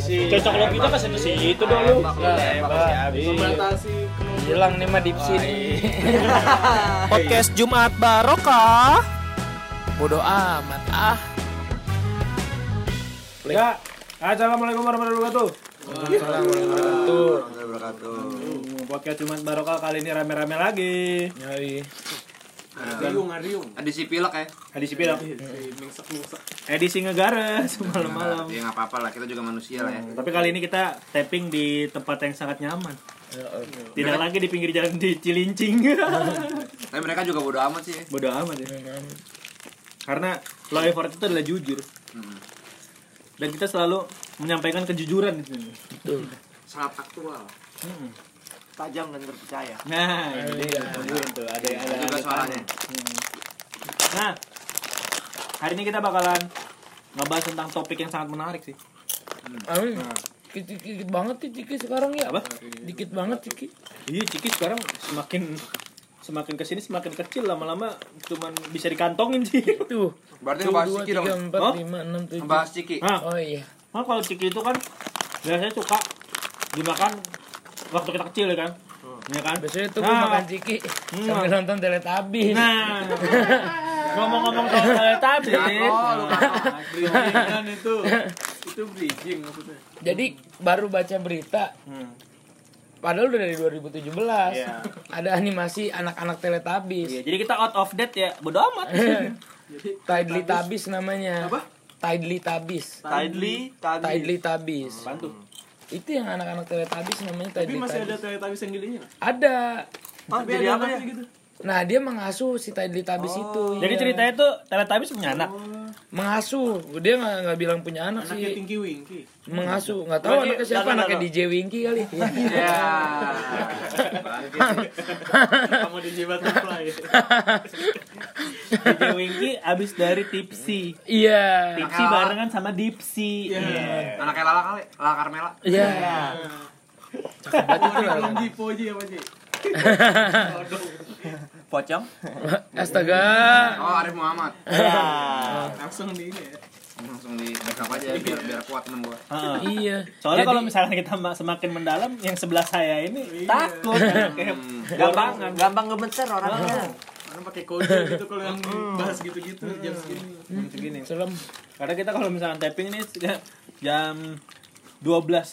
sih. Cocok lo kita ke situ sih itu dong lu. Membatasi Hilang nih mah dipsi nih. Podcast Jumat Barokah. Bodoh amat ah. Ya. Assalamualaikum warahmatullahi wabarakatuh. Assalamualaikum. Wabarakatuh. Podcast Jumat Barokah kali ini rame-rame lagi. Yoi. Ariung, Ariung. Edisi pilek ya. Edisi pilok. Mingsak-mingsak. Edisi ngegares malam-malam. Ya nggak apa-apa lah, kita juga manusia lah ya. Tapi kali ini kita tapping di tempat yang sangat nyaman. Tidak lagi di pinggir jalan di Cilincing. Tapi mereka juga bodo amat sih. ya. Bodoh amat ya. Karena law effort itu adalah jujur. Hmm. Dan kita selalu menyampaikan kejujuran di sini. Sangat aktual. Tajam dan terpercaya. Nah, ini dia. Tungguin tuh. Ada ada, Ada juga ada suaranya. Nah, hari ini kita bakalan ngebahas tentang topik yang sangat menarik sih. Amin. Dikit-dikit banget sih Ciki sekarang ya. Apa? Dikit banget Ciki. Iya, Ciki sekarang semakin semakin ke sini semakin kecil lama-lama cuman bisa dikantongin sih. Tuh. Berarti Tuh, ngebahas Ciki dong. empat, Oh? lima, enam, tujuh. Ngebahas Ciki. Nah, Oh iya. Nah, kalau ciki itu kan biasanya suka dimakan waktu kita kecil ya kan? Iya kan? Biasanya tuh Nah. makan Ciki sambil nonton Teletubbies. Nah, ngomong-ngomong soal Teletubbies, Oh, kan itu. Itu bridging maksudnya. Jadi baru baca berita Hmm. Padahal udah dari 2017 Iya. Ada animasi anak-anak Teletubbies Iya, jadi kita out of date ya, bodo amat. Jadi Tidely Tabbies namanya Apa? Tidely Tabbies Tidely, tadi. Tidely Tabbies Bantu. Itu yang anak-anak Teletubbies namanya Tapi Tidely masih ada Teletubbies yang gilinya nggak? Ada Ah, Tapi jadi ada apa ya? gitu. Nah dia mengasuh si Tidely Tabbies itu Jadi iya. ceritanya tuh Teletubbies punya anak. Mengasuh Dia nggak nggak bilang punya anak Anaknya sih Tinky Winky. Mengasuh Nggak tahu anaknya siapa Anaknya. DJ Winky kali Ya. Kamu dijibat fly. DJ Winky abis dari Tipsy. Iya Tipsy barengan sama Dipsy. Iya. Anaknya Lala kali, Lala Carmela. Iya Berarti itu lah Belum Jipo Ji apa Ji? Pocong. Astaga Oh, Arif Muhammad. Langsung di ini ya. Langsung di backup aja biar biar kuat temen gua. Heeh. Iya Soalnya kalau misalnya kita ma- semakin mendalam, yang sebelah saya ini takut. Kayak Gampang, borangan. gampang gemeter orangnya. Karena pakai kode gitu kalau yang bahas gitu-gitu jam segini. Segini. Serem Karena kita kalau misalnya tapping ini jam 12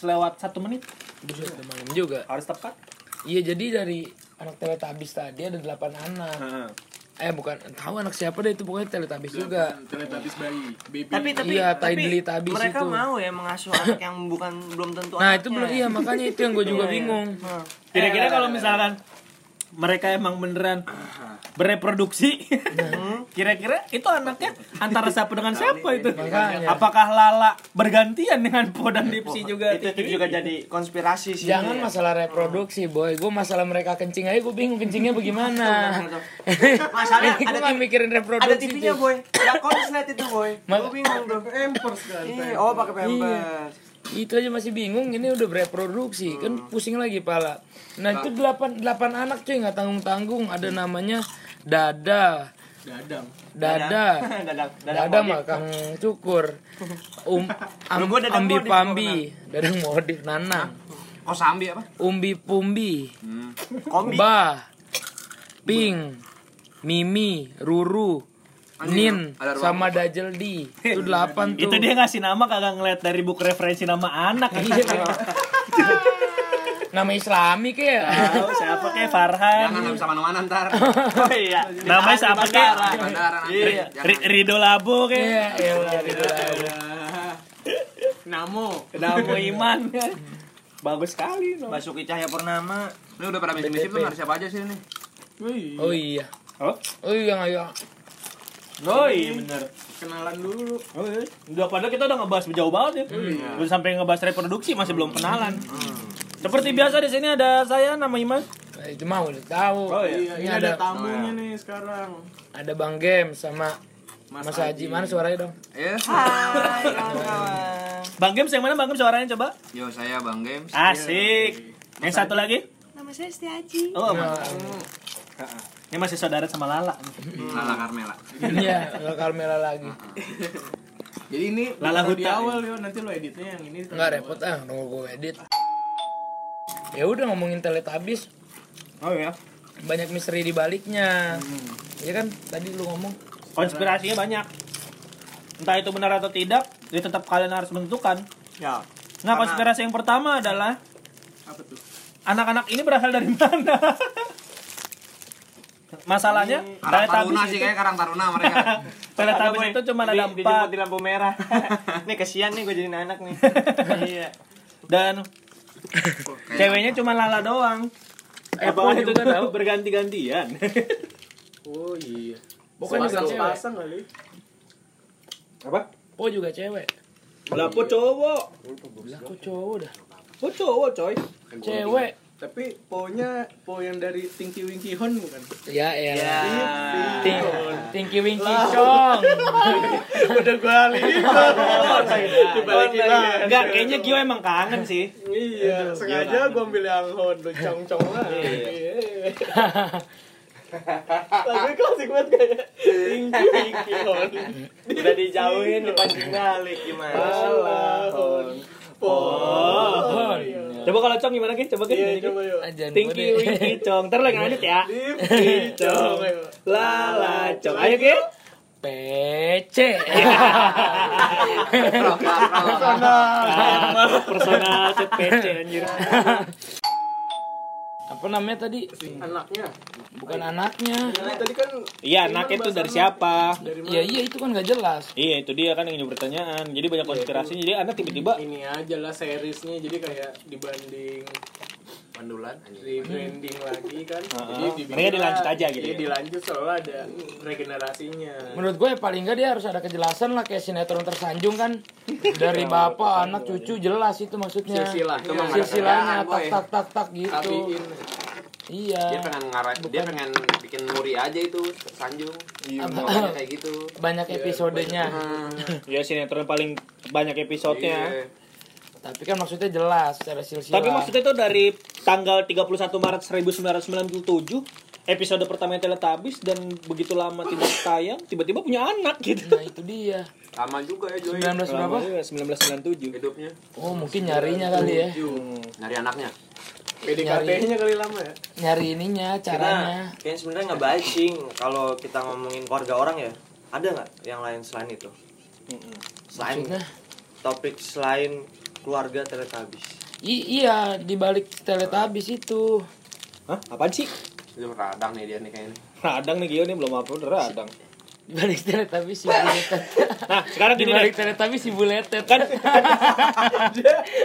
lewat 1 menit Buset, malam juga harus tepat. Iya jadi dari anak Teletubbies tadi ada 8 anak Heeh. Eh bukan tahu anak siapa deh itu pokoknya Teletubbies juga Teletubbies bayi, baby. Tapi tapi Iya, tapi mereka itu. mau ya mengasuh anak yang bukan belum tentu Nah anaknya. itu belum iya makanya itu yang gue juga Iya, iya. bingung. Kira-kira kalau misalkan mereka emang beneran bereproduksi, kira-kira itu anaknya antara siapa dengan siapa itu? Apakah Lala bergantian dengan Po dan Dipsy juga? itu, itu juga jadi konspirasi sih. Jangan ya. masalah reproduksi boy Gue masalah mereka kencing aja gue bingung kencingnya bagaimana gue ada TV mikirin reproduksi ada TV-nya tuh. boy. Ya konslet itu boy. Gue bingung tuh. Pampers kan. Iya, oh pakai pampers. Itu aja masih bingung ini udah bereproduksi Kan pusing lagi pala. Nah itu 8, 8 anak cuy gak tanggung-tanggung. Ada namanya Dada. Dadang. Dada. Dada mah Kang Cukur. Um, am, Ambi Pambi. Dadang. Modif Nanang Oh, Sambi apa? Umbi Pumbi. Hmm. Kombi. Bah Ping. Mimi. Ruru Nin sama Dajeldi itu delapan tuh Itu dia ngasih nama kagak ngeliat dari buku referensi nama anak. nama Islami kayak Tahu siapa kayak Farhan. Jangan bisa mana-mana ntar. Oh iya. Namanya siapa kayak. Iya. Ri- Rido Labo iya kayak. iya udah, gitu lah. Namo. Namo Iman. Bagus sekali. no. Basuki Cahaya Purnama. Ini udah pada misi-misi belum ada siapa aja sih ini? Oh iya Oh, oh iya ayo oh iya bener. kenalan dulu. Oh, iya. Udah padahal kita udah ngebahas jauh banget ya. Udah sampai ngebahas reproduksi masih belum kenalan. Seperti biasa di sini ada saya nama Iman. Nah, itu mah udah tahu Oh, iya. Iya, ini ini ada ada tamunya nih sekarang. ada Bang Game sama Mas Mas Haji mana suaranya dong Ya. Hai kawan-kawan. Bang Games yang mana Bang Games suaranya coba? Yo, saya Bang Games. Asik. Yang satu lagi? Nama saya Siti Haji. Oh, Nah, ini masih saudara sama Lala. Lala Carmela. iya nggak Carmela lagi Jadi ini Lala taruh di Huta. awal yo, nanti lo editnya yang ini. Nggak repot ah, nunggu gue edit. Ya udah ngomongin Teletubbies, Oh ya. banyak misteri di baliknya. Hmm. Iya kan tadi lu ngomong Konspirasinya banyak. Entah itu benar atau tidak, ya tetap kalian harus menentukan. Ya. Nah, konspirasi yang pertama adalah Apa tuh? anak-anak ini berasal dari mana? Masalahnya, Karang Taruna sih kayak Karang Taruna mereka. Teletubbies itu cuma ada Di- empat. di lampu merah. nih kesian nih gue jadi anak nih. iya. Dan ceweknya cuma Lala doang. Eh, Po itu tahu. berganti-gantian. Oh iya. Bukan juga cewek. Pasang kali. Apa? Po juga cewek. Lah, po cowok. Lah kok cowok dah. Po cowok, coy. Cewek. Tapi po-nya po yang dari Tinky Winky Hon bukan? Ya ya. Ya. Tinky Winky Chong. Udah gua lihat. Dibalikin lagi. Enggak, kayaknya Gio emang kangen sih. Iya, sengaja gua ambil yang Hon, lu cong-cong lah. Iya. Lagu klasik banget kayak Tinky Winky Hon. Udah dijauhin dipancing balik gimana? Salah Hon. Oh. Coba kalau Cong gimana, Ki? Coba, Ki. Iya, coba yuk. Ajan Tinky Winky Cong. Ntar lo yang lanjut ya. Tinky Cong. Lala Cong. Ayo, Ki. PC. Personal set PC anjir. Apa namanya tadi? Anaknya. Bukan anaknya. Nah, tadi kan Iya, anaknya tuh dari siapa? dari mana? Iya iya itu kan nggak jelas. Iya, itu dia kan yang pertanyaan. Jadi banyak konspirasi. Jadi anak tiba-tiba ini aja lah seriesnya jadi kayak dibanding Pandulan. di branding lagi kan Heeh. jadi dibikin Mereka dilanjut aja gitu Iya, ya? dilanjut soalnya ada regenerasinya Menurut gue ya paling nggak dia harus ada kejelasan lah kayak sinetron tersanjung kan dari bapak anak cucu jelas itu maksudnya silsilah silsilahnya tak tak tak tak gitu iya Dia pengen ngarah, dia pengen bikin muri aja itu Sanjung. Iya. kayak gitu. banyak episodenya ya sinetron paling banyak episodenya. Iya. Tapi kan maksudnya jelas secara silsilah Tapi maksudnya itu dari tanggal 31 Maret 1997 episode pertama Teletubbies dan begitu lama tidak tayang tiba-tiba punya anak gitu. nah itu dia Sama juga ya Joy 19 berapa Iya, 1997. hidupnya. oh mungkin nyarinya kali ya Nyari anaknya. PDKT-nya kali lama ya nyari ininya caranya Nah, kayaknya sebenarnya nggak baik sih kalau kita ngomongin keluarga orang ya. Ada nggak yang lain selain itu? Selain maksudnya topik selain keluarga Teletubbies. I- iya di balik teletabis itu Hah? Apaan sih? Itu radang nih dia nih kayaknya. Radang nih Gio nih belum upload radang. Di balik teletabis si buletet Nah, sekarang di gini balik deh. teletabis si buletet Kan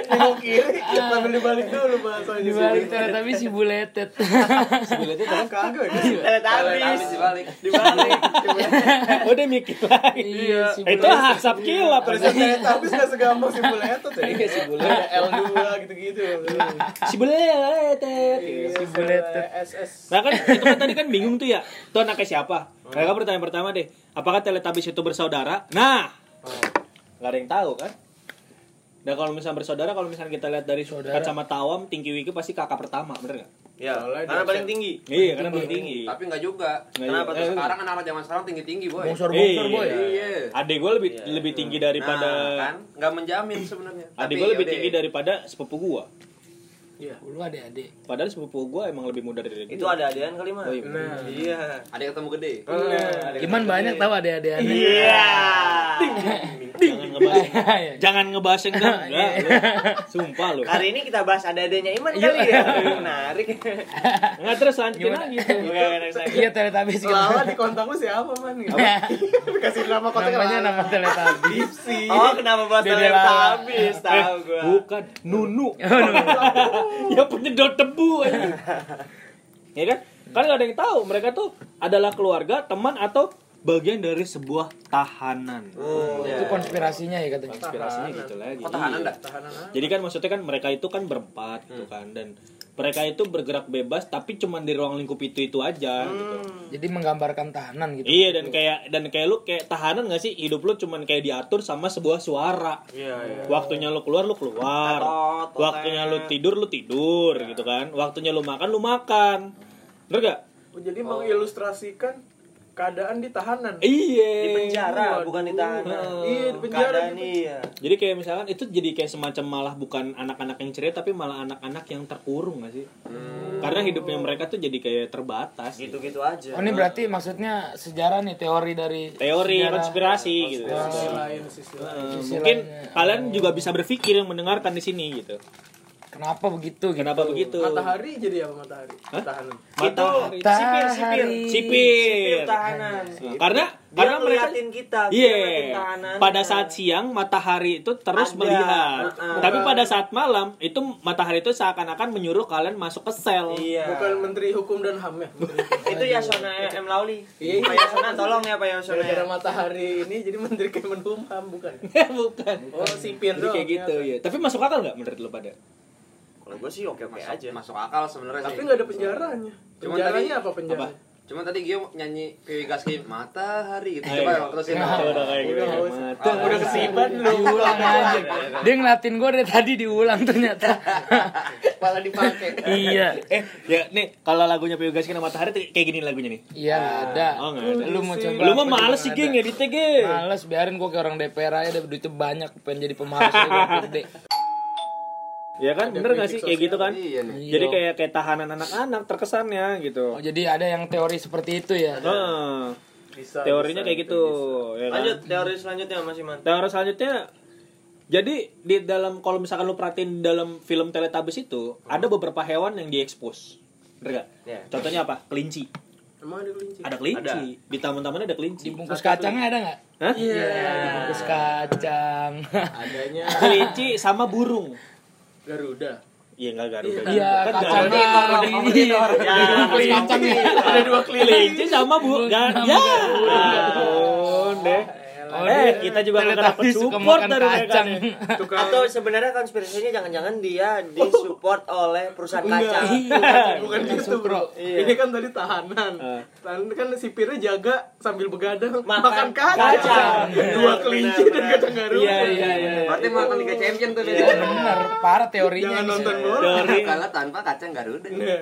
nengok kiri sambil dibalik dulu bahasanya di balik teletabis si buletet Sebelah itu kagak ya Teletubbies dibalik. dibalik. udah mikir lagi. iya si Itu hasap kilap. Tulisan Teletubbies gak segampang si bule itu tuh Iya, si bule. Ada L2 gitu-gitu Si buletet. si buletet. SS Nah kan itu kan tadi kan bingung tuh ya. Itu anaknya siapa? Mereka pertanyaan pertama deh. Apakah Teletubbies itu bersaudara? Nah, nggak ada yang tahu kan? Dan kalau misalnya bersaudara, kalau misalnya kita lihat dari Saudara. kacamata awam, Tinky Winky pasti kakak pertama, bener nggak? Ya, Soalnya karena paling tinggi. Iya, karena paling tinggi. Tapi enggak juga. Nggak Kenapa juga. tuh? Eh, Sekarang anak-anak zaman sekarang tinggi-tinggi, boy. bongsor bongsor Iya. boy Iya. Adek gue lebih Iya. lebih tinggi daripada Nah, kan nggak menjamin sebenarnya. adik gue lebih yaudah. tinggi daripada sepupu gue. Lu ada adik Padahal sepupu gue emang lebih muda dari Itu gua. ada adean kali mah. Oh, iya. nah Iya. Ada ketemu gede. Iman banyak tahu ada adik adik Iya. Jangan ngebahas, Iya. jangan ngebahas yang enggak, enggak. lu. Sumpah lu. Kali ini kita bahas ada adanya Iman kali ya. Menarik. Enggak terus lanjutin lagi. Next. iya teletabis gitu di kontak lu siapa man Kasih nama kontak namanya nama teletabis Oh, kenapa bahas. Teletubbies? Tahu gua. Bukan, Nunu. ya penyedot aja. ya kan? Kan nggak ada yang tahu mereka tuh adalah keluarga, teman atau bagian dari sebuah tahanan. Oh, itu konspirasinya ya katanya Inspirasinya gitu lagi. Kok tahanan Iya. Tahanan. Jadi kan maksudnya kan mereka itu kan berempat gitu kan dan mereka itu bergerak bebas tapi cuma di ruang lingkup itu itu aja gitu. jadi menggambarkan tahanan gitu Iya dan kayak dan kayak lu kayak tahanan gak sih hidup lu cuman kayak diatur sama sebuah suara. Iya, iya. Waktunya lu keluar lu keluar. Totot. Waktunya lu tidur lu tidur gitu kan. Waktunya lu makan lu makan. Bener gak? Oh, jadi mengilustrasikan keadaan di tahanan. Iya. Di penjara, Waduh. bukan di tahanan. Iya, di penjara Keadaan gitu. iya. Jadi kayak misalkan itu jadi kayak semacam malah bukan anak-anak yang ceria tapi malah anak-anak yang terkurung gak sih? Karena hidupnya mereka tuh jadi kayak terbatas. Gitu. Gitu-gitu aja. Oh ini berarti maksudnya sejarah nih teori dari Teori sejarah. konspirasi gitu. Sisi lain, sisi lain. Sisi mungkin lainnya. kalian juga bisa berpikir yang mendengarkan di sini gitu. Kenapa begitu? Kenapa gitu? begitu? Matahari jadi apa matahari? Hah? Tahanan. Itu Matahari. sipir, sipir. Sipir. Sipir tahanan. Nah, karena Dia karena mereka ngeliatin kita. dia Iya. Pada saat siang matahari itu terus Ada. melihat. Uh-uh. Tapi pada saat malam itu matahari itu seakan-akan menyuruh kalian masuk ke sel. Iya. Bukan Menteri Hukum dan HAM ya. Itu Yasona M. Lauli. Iya. Pak Yasona tolong ya Pak Yasona. Gara-gara matahari ini jadi Menteri Kemenkumham bukan. Bukan. Oh, sipir Jadi doang. kayak gitu ya. Tapi masuk akal nggak menurut lo pada? Kalau gue sih oke-oke masuk, aja. masuk akal sebenarnya Tapi nggak ada penjaranya. Cuman Penjaranya tadi- apa penjara? apa? Cuma tadi Gio nyanyi Piwi Gaski matahari gitu. Coba terusin. Coba dong kayak gitu. Udah. Udah kesiban lu. Diulang aja. Dia ngeliatin gue dari tadi diulang ternyata. Kepala dipakai. iya. Eh, ya nih kalau lagunya Piyu Gaskin sama Matahari tuh kayak gini lagunya nih. Iya nggak ada. Oh, nggak ada. Lu mau coba? Lu mah males sih nggak geng ada. editnya geng. Males biarin gue kayak orang DPR aja duitnya banyak pengen jadi pemalas gede. Ya kan bener gak sih kayak gitu kan? Iya nih. Jadi kayak kayak tahanan anak-anak terkesannya gitu. Oh jadi ada yang teori seperti itu ya. Heeh. Bisa. Teorinya bisa, kayak itu gitu, bisa. ya kan? Lanjut teori selanjutnya Mas Iman. Teori selanjutnya jadi di dalam kalau misalkan lu perhatiin dalam film Teletubbies itu ada beberapa hewan yang diekspos. Bener gak? Ya. Contohnya apa? Kelinci. Emang ada kelinci? Ada kelinci. Di taman-tamannya ada kelinci. Dibungkus kacangnya ada nggak? Hah? Iya. Dibungkus kacang. Adanya Kelinci sama burung. Garuda. Iya enggak Garuda. Iya Kan kacangnya. Iya. Kacangnya. Ada dua kelinci sama bu ya ampun deh Oh, eh dia kita juga nggak dapat support dari kacang. Tukang Atau sebenarnya konspirasinya jangan-jangan dia disupport oleh perusahaan kaca. bukan gitu bro. Iya. Ini kan tadi tahanan. Ah. Tahanan kan sipirnya jaga sambil begadang Makan makan, kacang. kacang. Dua Benar, kelinci benar, dan benar. kacang garuda. iya iya iya Berarti makan Liga Champion tuh dia. Bener, parah teorinya. Jangan nonton bola. Teori Kalah tanpa kacang Garuda. Iya.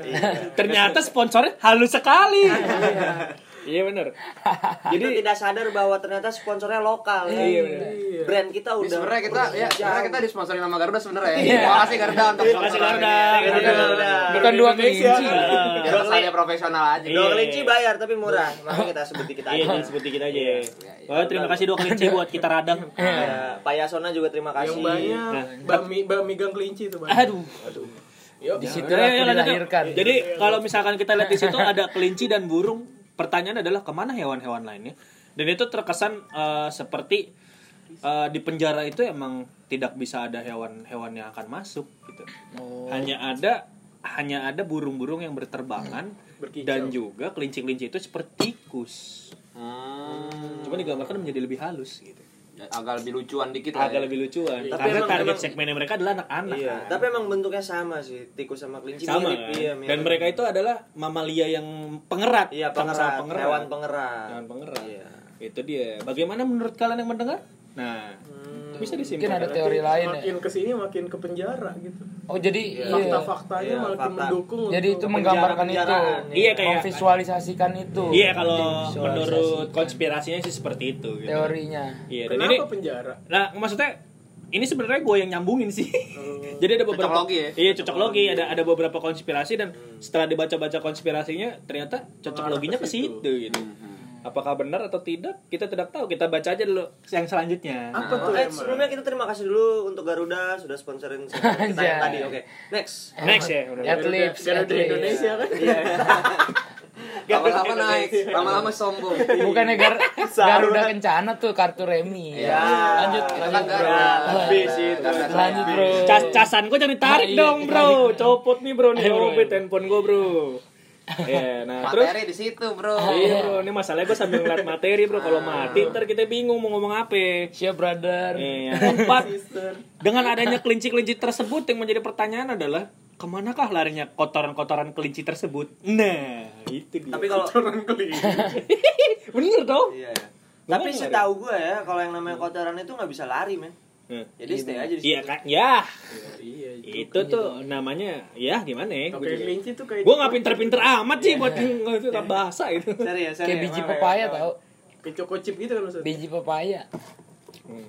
ternyata sponsornya halus sekali iya bener Jadi jadi tidak sadar bahwa ternyata sponsornya lokal. ya. Iya, benar. Iya. Brand kita udah sebenarnya kita ya sebenarnya kita disponsori nama Garuda sebenarnya ya. Iya. Terima kasih Garuda untuk Terima kasih, Garuda. Kasih, Garuda. Bukan dua kelinci. Biar kesannya profesional aja. Iya. Dua kelinci bayar tapi murah. Makanya kita sebut dikit iya aja. jangan sebut dikit aja ya Wah, terima kasih dua kelinci buat kita radang Ya, Pak Yasona juga terima kasih. Yang banyak Nah. bami bami gang kelinci itu banyak. aduh Yuk. Di situ Ya, ya, dilahirkan. Jadi kalau misalkan kita lihat di situ ada kelinci dan burung, pertanyaan adalah ke mana hewan-hewan lainnya? Dan itu terkesan eh, seperti eh, di penjara itu emang tidak bisa ada hewan-hewan yang akan masuk gitu. Oh. Hanya ada hanya ada burung-burung yang berterbangan Berkicau. dan juga kelinci-kelinci itu seperti tikus. Hmm. Cuma digambarkan menjadi lebih halus gitu. Ya, Agak lebih lucuan dikit lah. Agak ya. lebih lucuan. Tapi Karena emang- target emang- segmennya mereka adalah anak-anak. Iya, kan. tapi emang bentuknya sama sih, tikus sama kelinci sama mirip, kan? iya, mirip. dan mereka itu adalah mamalia yang pengerat iya pengerat, hewan pengerat. hewan pengerat Iya. itu dia bagaimana menurut kalian yang mendengar nah bisa Mungkin disimpulkan ada teori lain ya. Makin ke sini makin ke penjara gitu. Oh jadi iya. Fakta-faktanya Iya, makin fakta. mendukung. Jadi untuk itu menggambarkan itu. iya kayak Memvisualisasikan itu. iya kalau Visualisasikan. menurut konspirasinya sih seperti itu gitu. teorinya. iya dan Kenapa ini penjara? nah maksudnya ini sebenarnya gue yang nyambungin sih jadi ada beberapa Cocok logi ya? iya cocok logi ada ada beberapa konspirasi dan setelah dibaca-baca konspirasinya ternyata cocok loginya ke ke situ gitu apakah benar atau tidak kita tidak tahu kita baca aja dulu yang selanjutnya Apa Oh, tuh? eh, sebelumnya kita terima kasih dulu untuk Garuda sudah sponsorin kita yang tadi. Oke, next. next ya udah. Adlibs, Garuda. Indonesia kan? Lama-lama naik, lama-lama sombong. Bukannya Gar Garuda Kencana tuh kartu remi. Ya. Lanjut, lanjut kan bro. Garuda. Habis itu. Lanjut bro. Cas casan gue jangan ditarik Iya, dong bro, copot nih bro nih Ayo, bro. obet handphone gue bro. Ya, nah terus Materi di situ, Bro. Iya bro, ini masalahnya gue sambil ngeliat materi bro. Kalau mati ntar kita bingung mau ngomong apa. Siap brother. Yang keempat, dengan adanya kelinci-kelinci tersebut yang menjadi pertanyaan adalah ke manakah larinya kotoran-kotoran kelinci tersebut? Nah, itu dia. Tapi kalau Orang kelinci. bener dong. Iya. Gimana Tapi setahu gue ya, kalau yang namanya kotoran itu nggak bisa lari, men. Hmm. Jadi stay aja di situ. Iya kan? Ya. Iya itu tuh namanya ya gimana ya Oke, kelinci tuh kayak gue nggak pinter-pinter amat sih buat ngerti bahasa itu Serius, serius. Kayak biji Maaf ya, pepaya kawan. tau kayak choco chip gitu kan maksudnya. Biji pepaya Hmm.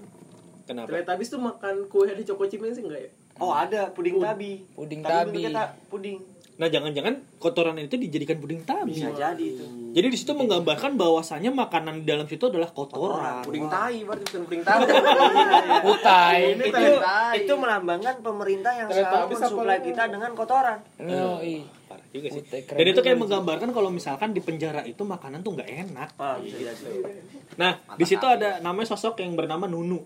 kenapa Teletubbies tuh makan kue di choco chipnya sih enggak ya? Oh ada puding Pud- tabi. Puding Tapi tabi. bentuknya ta- puding. nah jangan-jangan kotoran itu dijadikan puding tabi Bisa jadi itu. Jadi di situ menggambarkan bahwasannya makanan di dalam situ adalah kotoran Puding tai berarti bukan puding tahu. Putai Ini itu itu melambangkan pemerintah yang selalu mensuplai kita dengan kotoran. Yoi. Parah juga sih dan itu kayak menggambarkan kalau misalkan di penjara itu makanan tuh nggak enak Ah, jadi. nah di situ ada namanya sosok yang bernama Nunu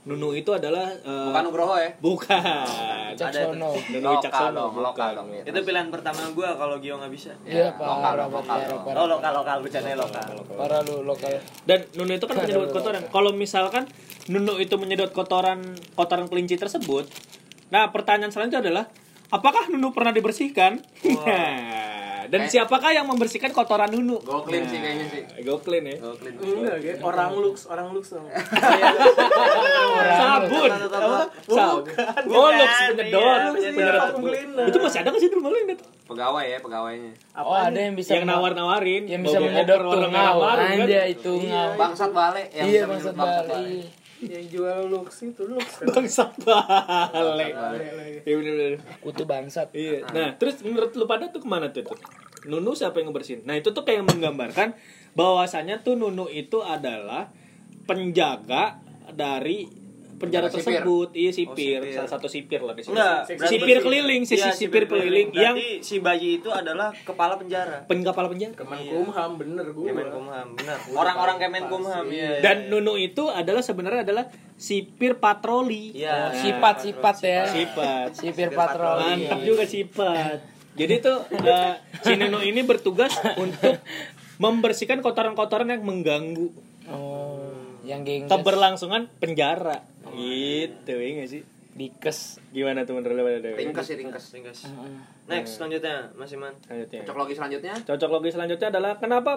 Nunu itu adalah eh, Bukan Nugroho ya. bukan. Caksono Nunu Lokal dong, lokal dong. Itu pilihan pertama gua kalau Gio nggak bisa. Iya lokal, parah lokal, parah dong. parah Oh lokal lokal. Bercanda lokal. Parah lu lokal. Dan Nunu itu kan menyedot kotoran. Kalau misalkan Nunu itu menyedot kotoran kotoran kelinci tersebut nah pertanyaan selanjutnya adalah apakah Nunu pernah dibersihkan dan Kayak- siapakah yang membersihkan kotoran Nunu? Go clean sih kayaknya sih. go clean ya? Go clean. Enggak, kayak orang lux, orang lux dong. sabun. Sabun. Oh lux penyedot Iya, penyedot penyedot. Itu masih ada nggak sih di rumah lu Indet? Pegawai ya, pegawainya. Oh ada yang bisa yang nawar-nawarin. yang bisa menyedot kan? aja itu Bangsat bale yang iya bisa maksud menyebut Bali Yang jual lux itu lux kan. bangsat bale Balik lagi. iya bener-bener kutu bangsat Iya. Nah, terus menurut lu pada tuh ke mana tuh? tuh? Nunu siapa yang ngebersihin? Nah, itu tuh kayak menggambarkan bahwasannya tuh Nunu itu adalah penjaga dari penjara sipir. tersebut. Iya, sipir. Oh, sipir. Salah satu sipir lah di situ. Enggak, Sipir keliling, sisi Iya, sipir keliling yang Berarti si bayi itu adalah kepala penjara. penkapal penjara. Kemenkumham bener gua. Kemenkumham, benar. Orang-orang Kemenkumham ya. Dan Nunu itu adalah sebenarnya adalah sipir patroli. Iya. sifat sifat ya Sifat. sipir patroli Mantap juga sifat. Jadi tuh eh, si Nunu ini bertugas untuk membersihkan kotoran-kotoran yang mengganggu oh yang gengges keberlangsungan penjara. Gitu, ya nggak sih? dikes Gimana tuh menurut lu pada Dewi? Ringkes sih, ringkes. Ringkas. Next selanjutnya Mas Iman. Selanjutnya. Cocok logi selanjutnya. Cocok logi selanjutnya adalah kenapa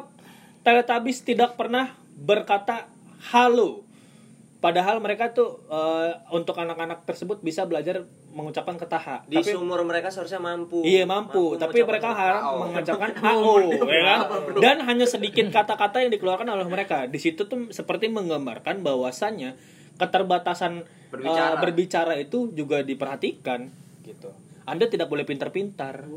Teletubbies tidak pernah berkata halo. Padahal mereka tuh eh, untuk anak-anak tersebut bisa belajar mengucapkan kata H. Di Tapi sumur mereka seharusnya mampu. Iya mampu, tapi mengucapkan mereka harap AO. mengucapkan AO, ya kan? Dan hanya sedikit kata-kata yang dikeluarkan oleh mereka. Di situ tuh seperti menggambarkan bahwasannya keterbatasan Berbicara. eh, berbicara itu juga diperhatikan, gitu. Anda tidak boleh pintar-pintar.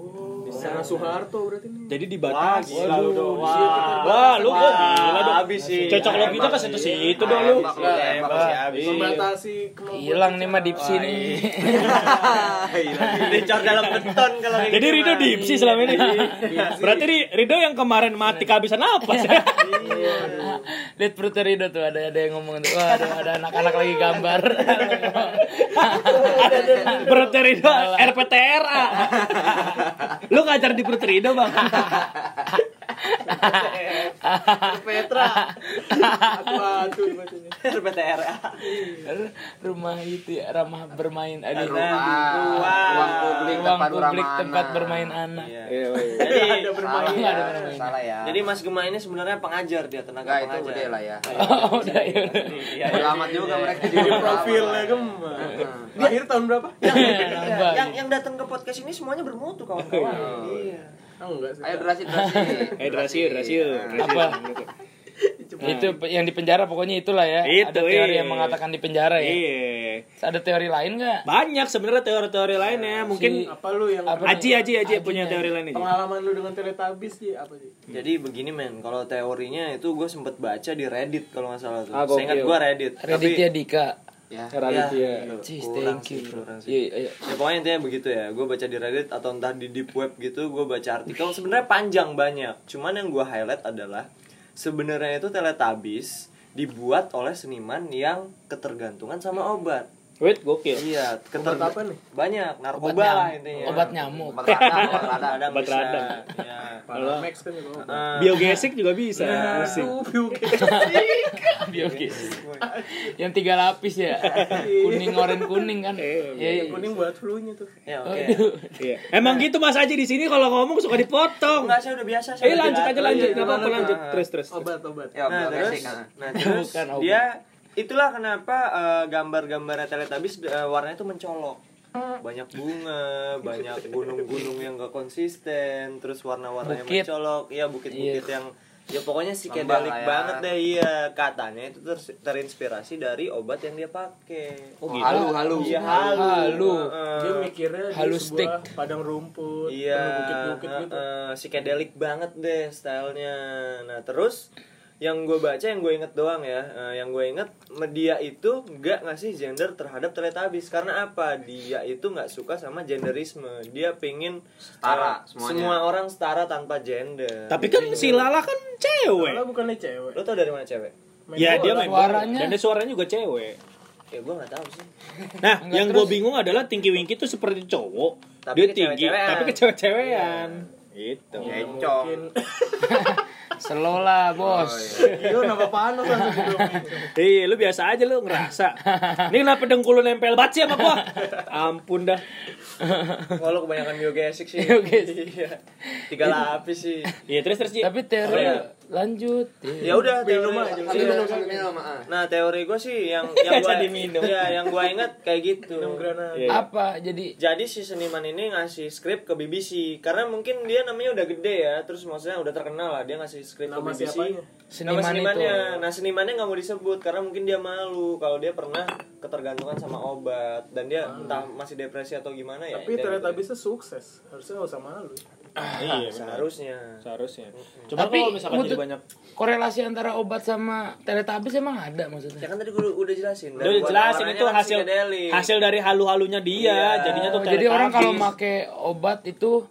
Sana Soeharto berarti nih. Jadi dibatasi. Wah, lu dong. Wah, lu kok gila dong. Habis sih. Cocok loginya ke situ situ dong lu. Membatasi kemampuan. hilang nih mah dipsi nih Dicor dalam beton kalau Jadi gitu Rido dipsi selama ini. Berarti Ri- Rido yang kemarin mati kehabisan napas ya. Lihat perutnya Rido tuh ada ada yang ngomong tuh wah ada ada anak-anak lagi gambar Perut Rido RPTRA. Lu ngajar di Perut Rido, Bang. Petra. Aku. RPTRA. rumah itu ya ramah bermain aduh Rumah, Ruang. ruang publik ruang tempat publik tempat bermain anak Iya. Jadi ada bermain. Salah Iya, ada ya, bermain. salah ya. Jadi Mas Gema ini sebenarnya pengajar dia tenaga Enggak itu lah ya. oh udah ya udah Iya, Bodo iya. amat juga mereka Jadi profilnya gema. Lahir tahun berapa? Iya, yang yang datang ke podcast ini semuanya bermutu kawan-kawan. Iya. Ah, enggak sih. Ayo durasi durasi. Eh, rasio, rasio. apa itu yang di penjara pokoknya itulah ya Itu, ada teori iya. yang mengatakan di penjara ya Iya. ada teori lain nggak Banyak sebenarnya teori-teori lainnya. Mungkin Apa lu yang Apa Aji Aji Aji Aji, punya Aji. teori lain aja. pengalaman lu dengan Teletubbies sih apa sih? Jadi begini men, kalau teorinya itu gue sempet baca di Reddit kalau nggak salah tuh. Ah, Saya ingat gue Reddit. Redditnya Dika Ya. Raditya. gitu. Cis, Kurang thank you sih, bro iya iya Ya pokoknya intinya begitu ya. Gue baca di Reddit atau entah di deep web gitu, gue baca artikel sebenarnya panjang banyak. Cuman yang gue highlight adalah sebenarnya itu Teletubbies dibuat oleh seniman yang ketergantungan sama obat. Wait, gokil. Iya, keter- Obat apa nih? Banyak obat narkoba lah nyamuk intinya. obat nyamuk Obat radang, obat radang. Obat bisa. radang. Ya. Kalau Max kan juga. Eh, biogesik juga bisa. Pusing. Aduh, biogesi. biologis yang tiga lapis ya kuning oranye kuning kan Eh, iya iya Kuning buat flu-nya tuh. ya oke. Aduh. Iya. Emang gitu Mas Aji di sini kalau ngomong suka dipotong. Enggak, saya udah biasa. Eh lanjut aja lanjut, Iya, enggak apa-apa lanjut. Terus terus. Obat, obat. Ya, Nah, terus, ah. nah, terus Bukan obat. dia itulah kenapa eh, gambar-gambarnya Teletubbies eh, warnanya tuh mencolok. banyak bunga, banyak gunung-gunung yang gak konsisten, terus warna-warnanya Bukit. mencolok, ya bukit-bukit Iya. yang ya pokoknya psikedelik lah ya. banget deh iya katanya itu ter- terinspirasi dari obat yang dia pakai Oh, gitu. halu halu iya halu Halu. Heeh. Dia mikirnya di Halus sebuah padang rumput, Iya, penuh bukit-bukit gitu. heeh, psikedelik banget deh stylenya. Nah terus yang gue baca yang gue inget doang ya, eh, yang gue inget media itu nggak ngasih gender terhadap Teletubbies karena apa? Dia itu nggak suka sama genderisme. Dia pengen Setara semuanya. semua orang setara tanpa gender. Tapi kan si Lala kan cewek. Malah bukannya cewek. lo tau dari mana cewek? Main Ya bola. dia main. Suaranya. dan dia suaranya juga cewek. Ya gue nggak tahu sih. Nah, Enggak, yang gue bingung adalah Tinky Winky tuh seperti cowok, Tapi dia tinggi, tapi kecewek-cewekan. Gitu. Ya, Encong. mungkin. Slow lah bos. Iya, nambah panas langsung hidup. Iya, lu biasa aja lu ngerasa. Ini kenapa dengkul lu nempel banget sih sama gua? Ampun dah. Kalau kebanyakan biogesik sih. Biogesik. Iya. Tiga lapis sih. Iya, terus terus. Tapi teori ya? lanjut. Ya udah teori Minum aja. Sambil Iya. minum sambil minum ah. Nah teori gue sih yang yang gua, Jadi minum. ya yang gue ingat kayak gitu. Minum granat. Iya. Apa jadi Jadi si seniman ini ngasih skrip ke BBC karena mungkin dia namanya udah gede ya, terus maksudnya udah terkenal lah dia ngasih skrip ke BBC. siapanya? Nama Seniman senimannya. itu. Nah senimannya nggak mau disebut karena mungkin dia malu kalau dia pernah ketergantungan sama obat dan dia entah masih depresi atau gimana ya. Tapi ternyata gitu. bisa sukses. Harusnya nggak usah malu. Iya, benar. seharusnya. Seharusnya. Cuma Tapi kalau misalkan jadi banyak korelasi antara obat sama Teletubbies emang ada Ya maksudnya? kan tadi gue udah jelasin. Udah jelasin itu kan hasil hasil dari halu-halunya dia, Iya. jadinya tuh Oh, jadi orang kalau make obat itu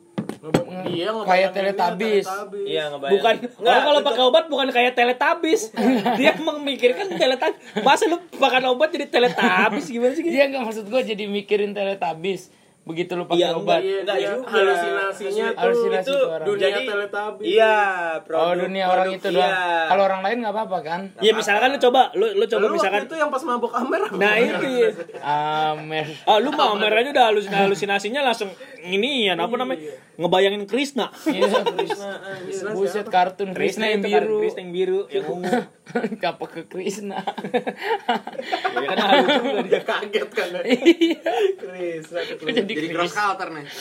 Dia Kayak. Teletubbies. Iya ngebayang. Bukan, Nggak, kalau pakai obat bukan kayak Teletubbies. dia memikirkan Teletubbies. Masa lu makan obat jadi Teletubbies gimana sih? dia nggak maksud gue jadi mikirin Teletubbies begitu lu pakai Iya, obat. Iya, Enggak dia juga. halusinasinya tuh Halusinasi itu orang. dunia jadi. Iya, oh produk- dunia orang produk- itu doang. iya. Kalau orang lain nggak apa-apa kan? Ya misalkan lu coba, lu lu coba Lu misalkan itu yang pas mabok Amer? Nah itu ya. Amer. Ah, lu mah Amer aja udah halusin halusinasinya langsung ini ya apa namanya? Ngebayangin Krishna. Iya, Krishna, buset kartun Krishna yang kan, biru. Krishna yang biru yang ungu. Kapak ke Krishna. Ya kan halu juga dia. Kaget kan. ya. Iya. Chris, Jadi Jadi cross culture nih.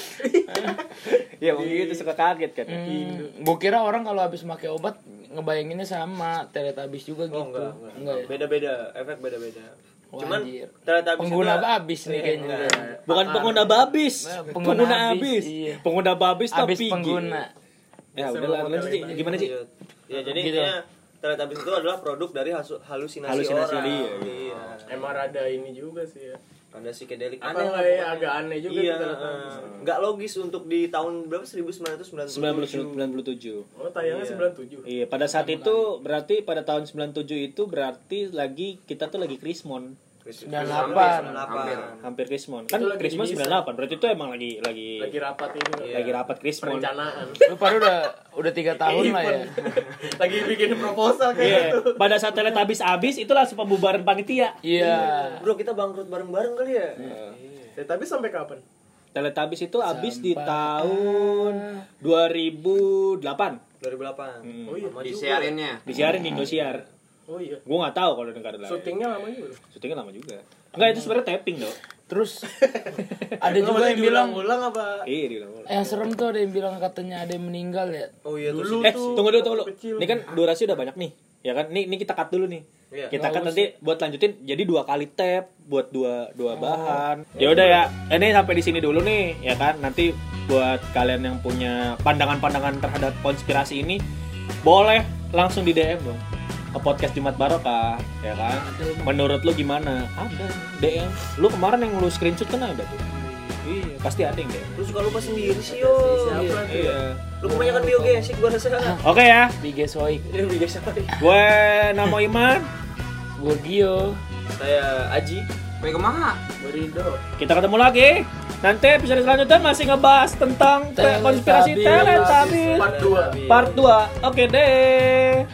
Ya begitu suka kaget kan. Hmm, gua kira orang kalau habis pakai obat ngebayanginnya sama Teletubbies juga gitu. Oh enggak, enggak. Enggak ya? Beda-beda, efek beda-beda. Wah, Cuman. Teletubbies Pengguna itu- babis nih Iya, kayaknya. enggak. Bukan pengguna babis. Pengguna, pengguna abis. abis, iya. Pengguna babis Habis tapi pengguna. Ya udah lah, lanjut gimana sih? Ya jadi Gitu. Teletubbies itu adalah produk dari halusinasi, Halusinasi orang. dia, Iya. Emang rada ini juga sih ya. Ada psikedelik aneh lah nggak ya, agak aneh juga Iya, nggak logis untuk di tahun berapa 1997. 1997. Oh, tayangnya Iya. 97. Iya, pada saat itu berarti pada tahun 97 itu berarti lagi kita tuh lagi Krismon. 98. Hampir. Hampir Krismon. Kan Krismon didesain. 98, berarti itu emang lagi lagi Lagi rapat ini. Iya. lagi rapat Krismon. Perencanaan. Lu pada udah udah tiga tahun lah ya. Lagi bikin proposal kayak Iya, gitu. pada saat Teletubbies habis itu langsung pembubaran panitia. Iya. Bro, kita bangkrut bareng-bareng kali ya? Ya, tapi sampai kapan? Teletubbies itu habis di tahun 2008. 2008. Hmm. Oh iya. Di siarinnya. Disiarin di Indosiar. Oh iya. Gue nggak tahu kalau negara lain. Syutingnya lama juga. Syutingnya lama juga. Enggak itu sebenarnya tapping dong. Terus ada juga yang bilang ulang apa? Iya diulang-ulang. yang serem tuh ada yang bilang katanya ada yang meninggal ya. Oh iya Dulu tuh. Eh, tuh tunggu dulu, tunggu dulu. kecil. Ini kan durasi udah banyak nih. Ya kan? Nih, ini kita cut dulu nih. Iya. Kita kan usah. nanti buat lanjutin jadi dua kali tap buat dua dua bahan. Ya udah ya. Ini sampai di sini dulu nih, ya kan? Nanti buat kalian yang punya pandangan-pandangan terhadap konspirasi ini boleh langsung di DM dong ke podcast Jumat Barokah, ya kan? Menurut lu gimana? Ada DM. Lu kemarin yang lu screenshot kan ada tuh. Iya, pasti ada yang DM. Lu suka lupa sendiri sih, yo. Siapa tuh? Iya. Lu kebanyakan biogesik gua rasa. Oke ya, Bigesoik. Ini biogesik apa? gue Namo Iman. Gue Gio. Saya Aji. Sampai ke mana? Berido. Kita ketemu lagi. Nanti episode selanjutnya masih ngebahas tentang konspirasi Teletubbies Part 2. part 2. Oke deh.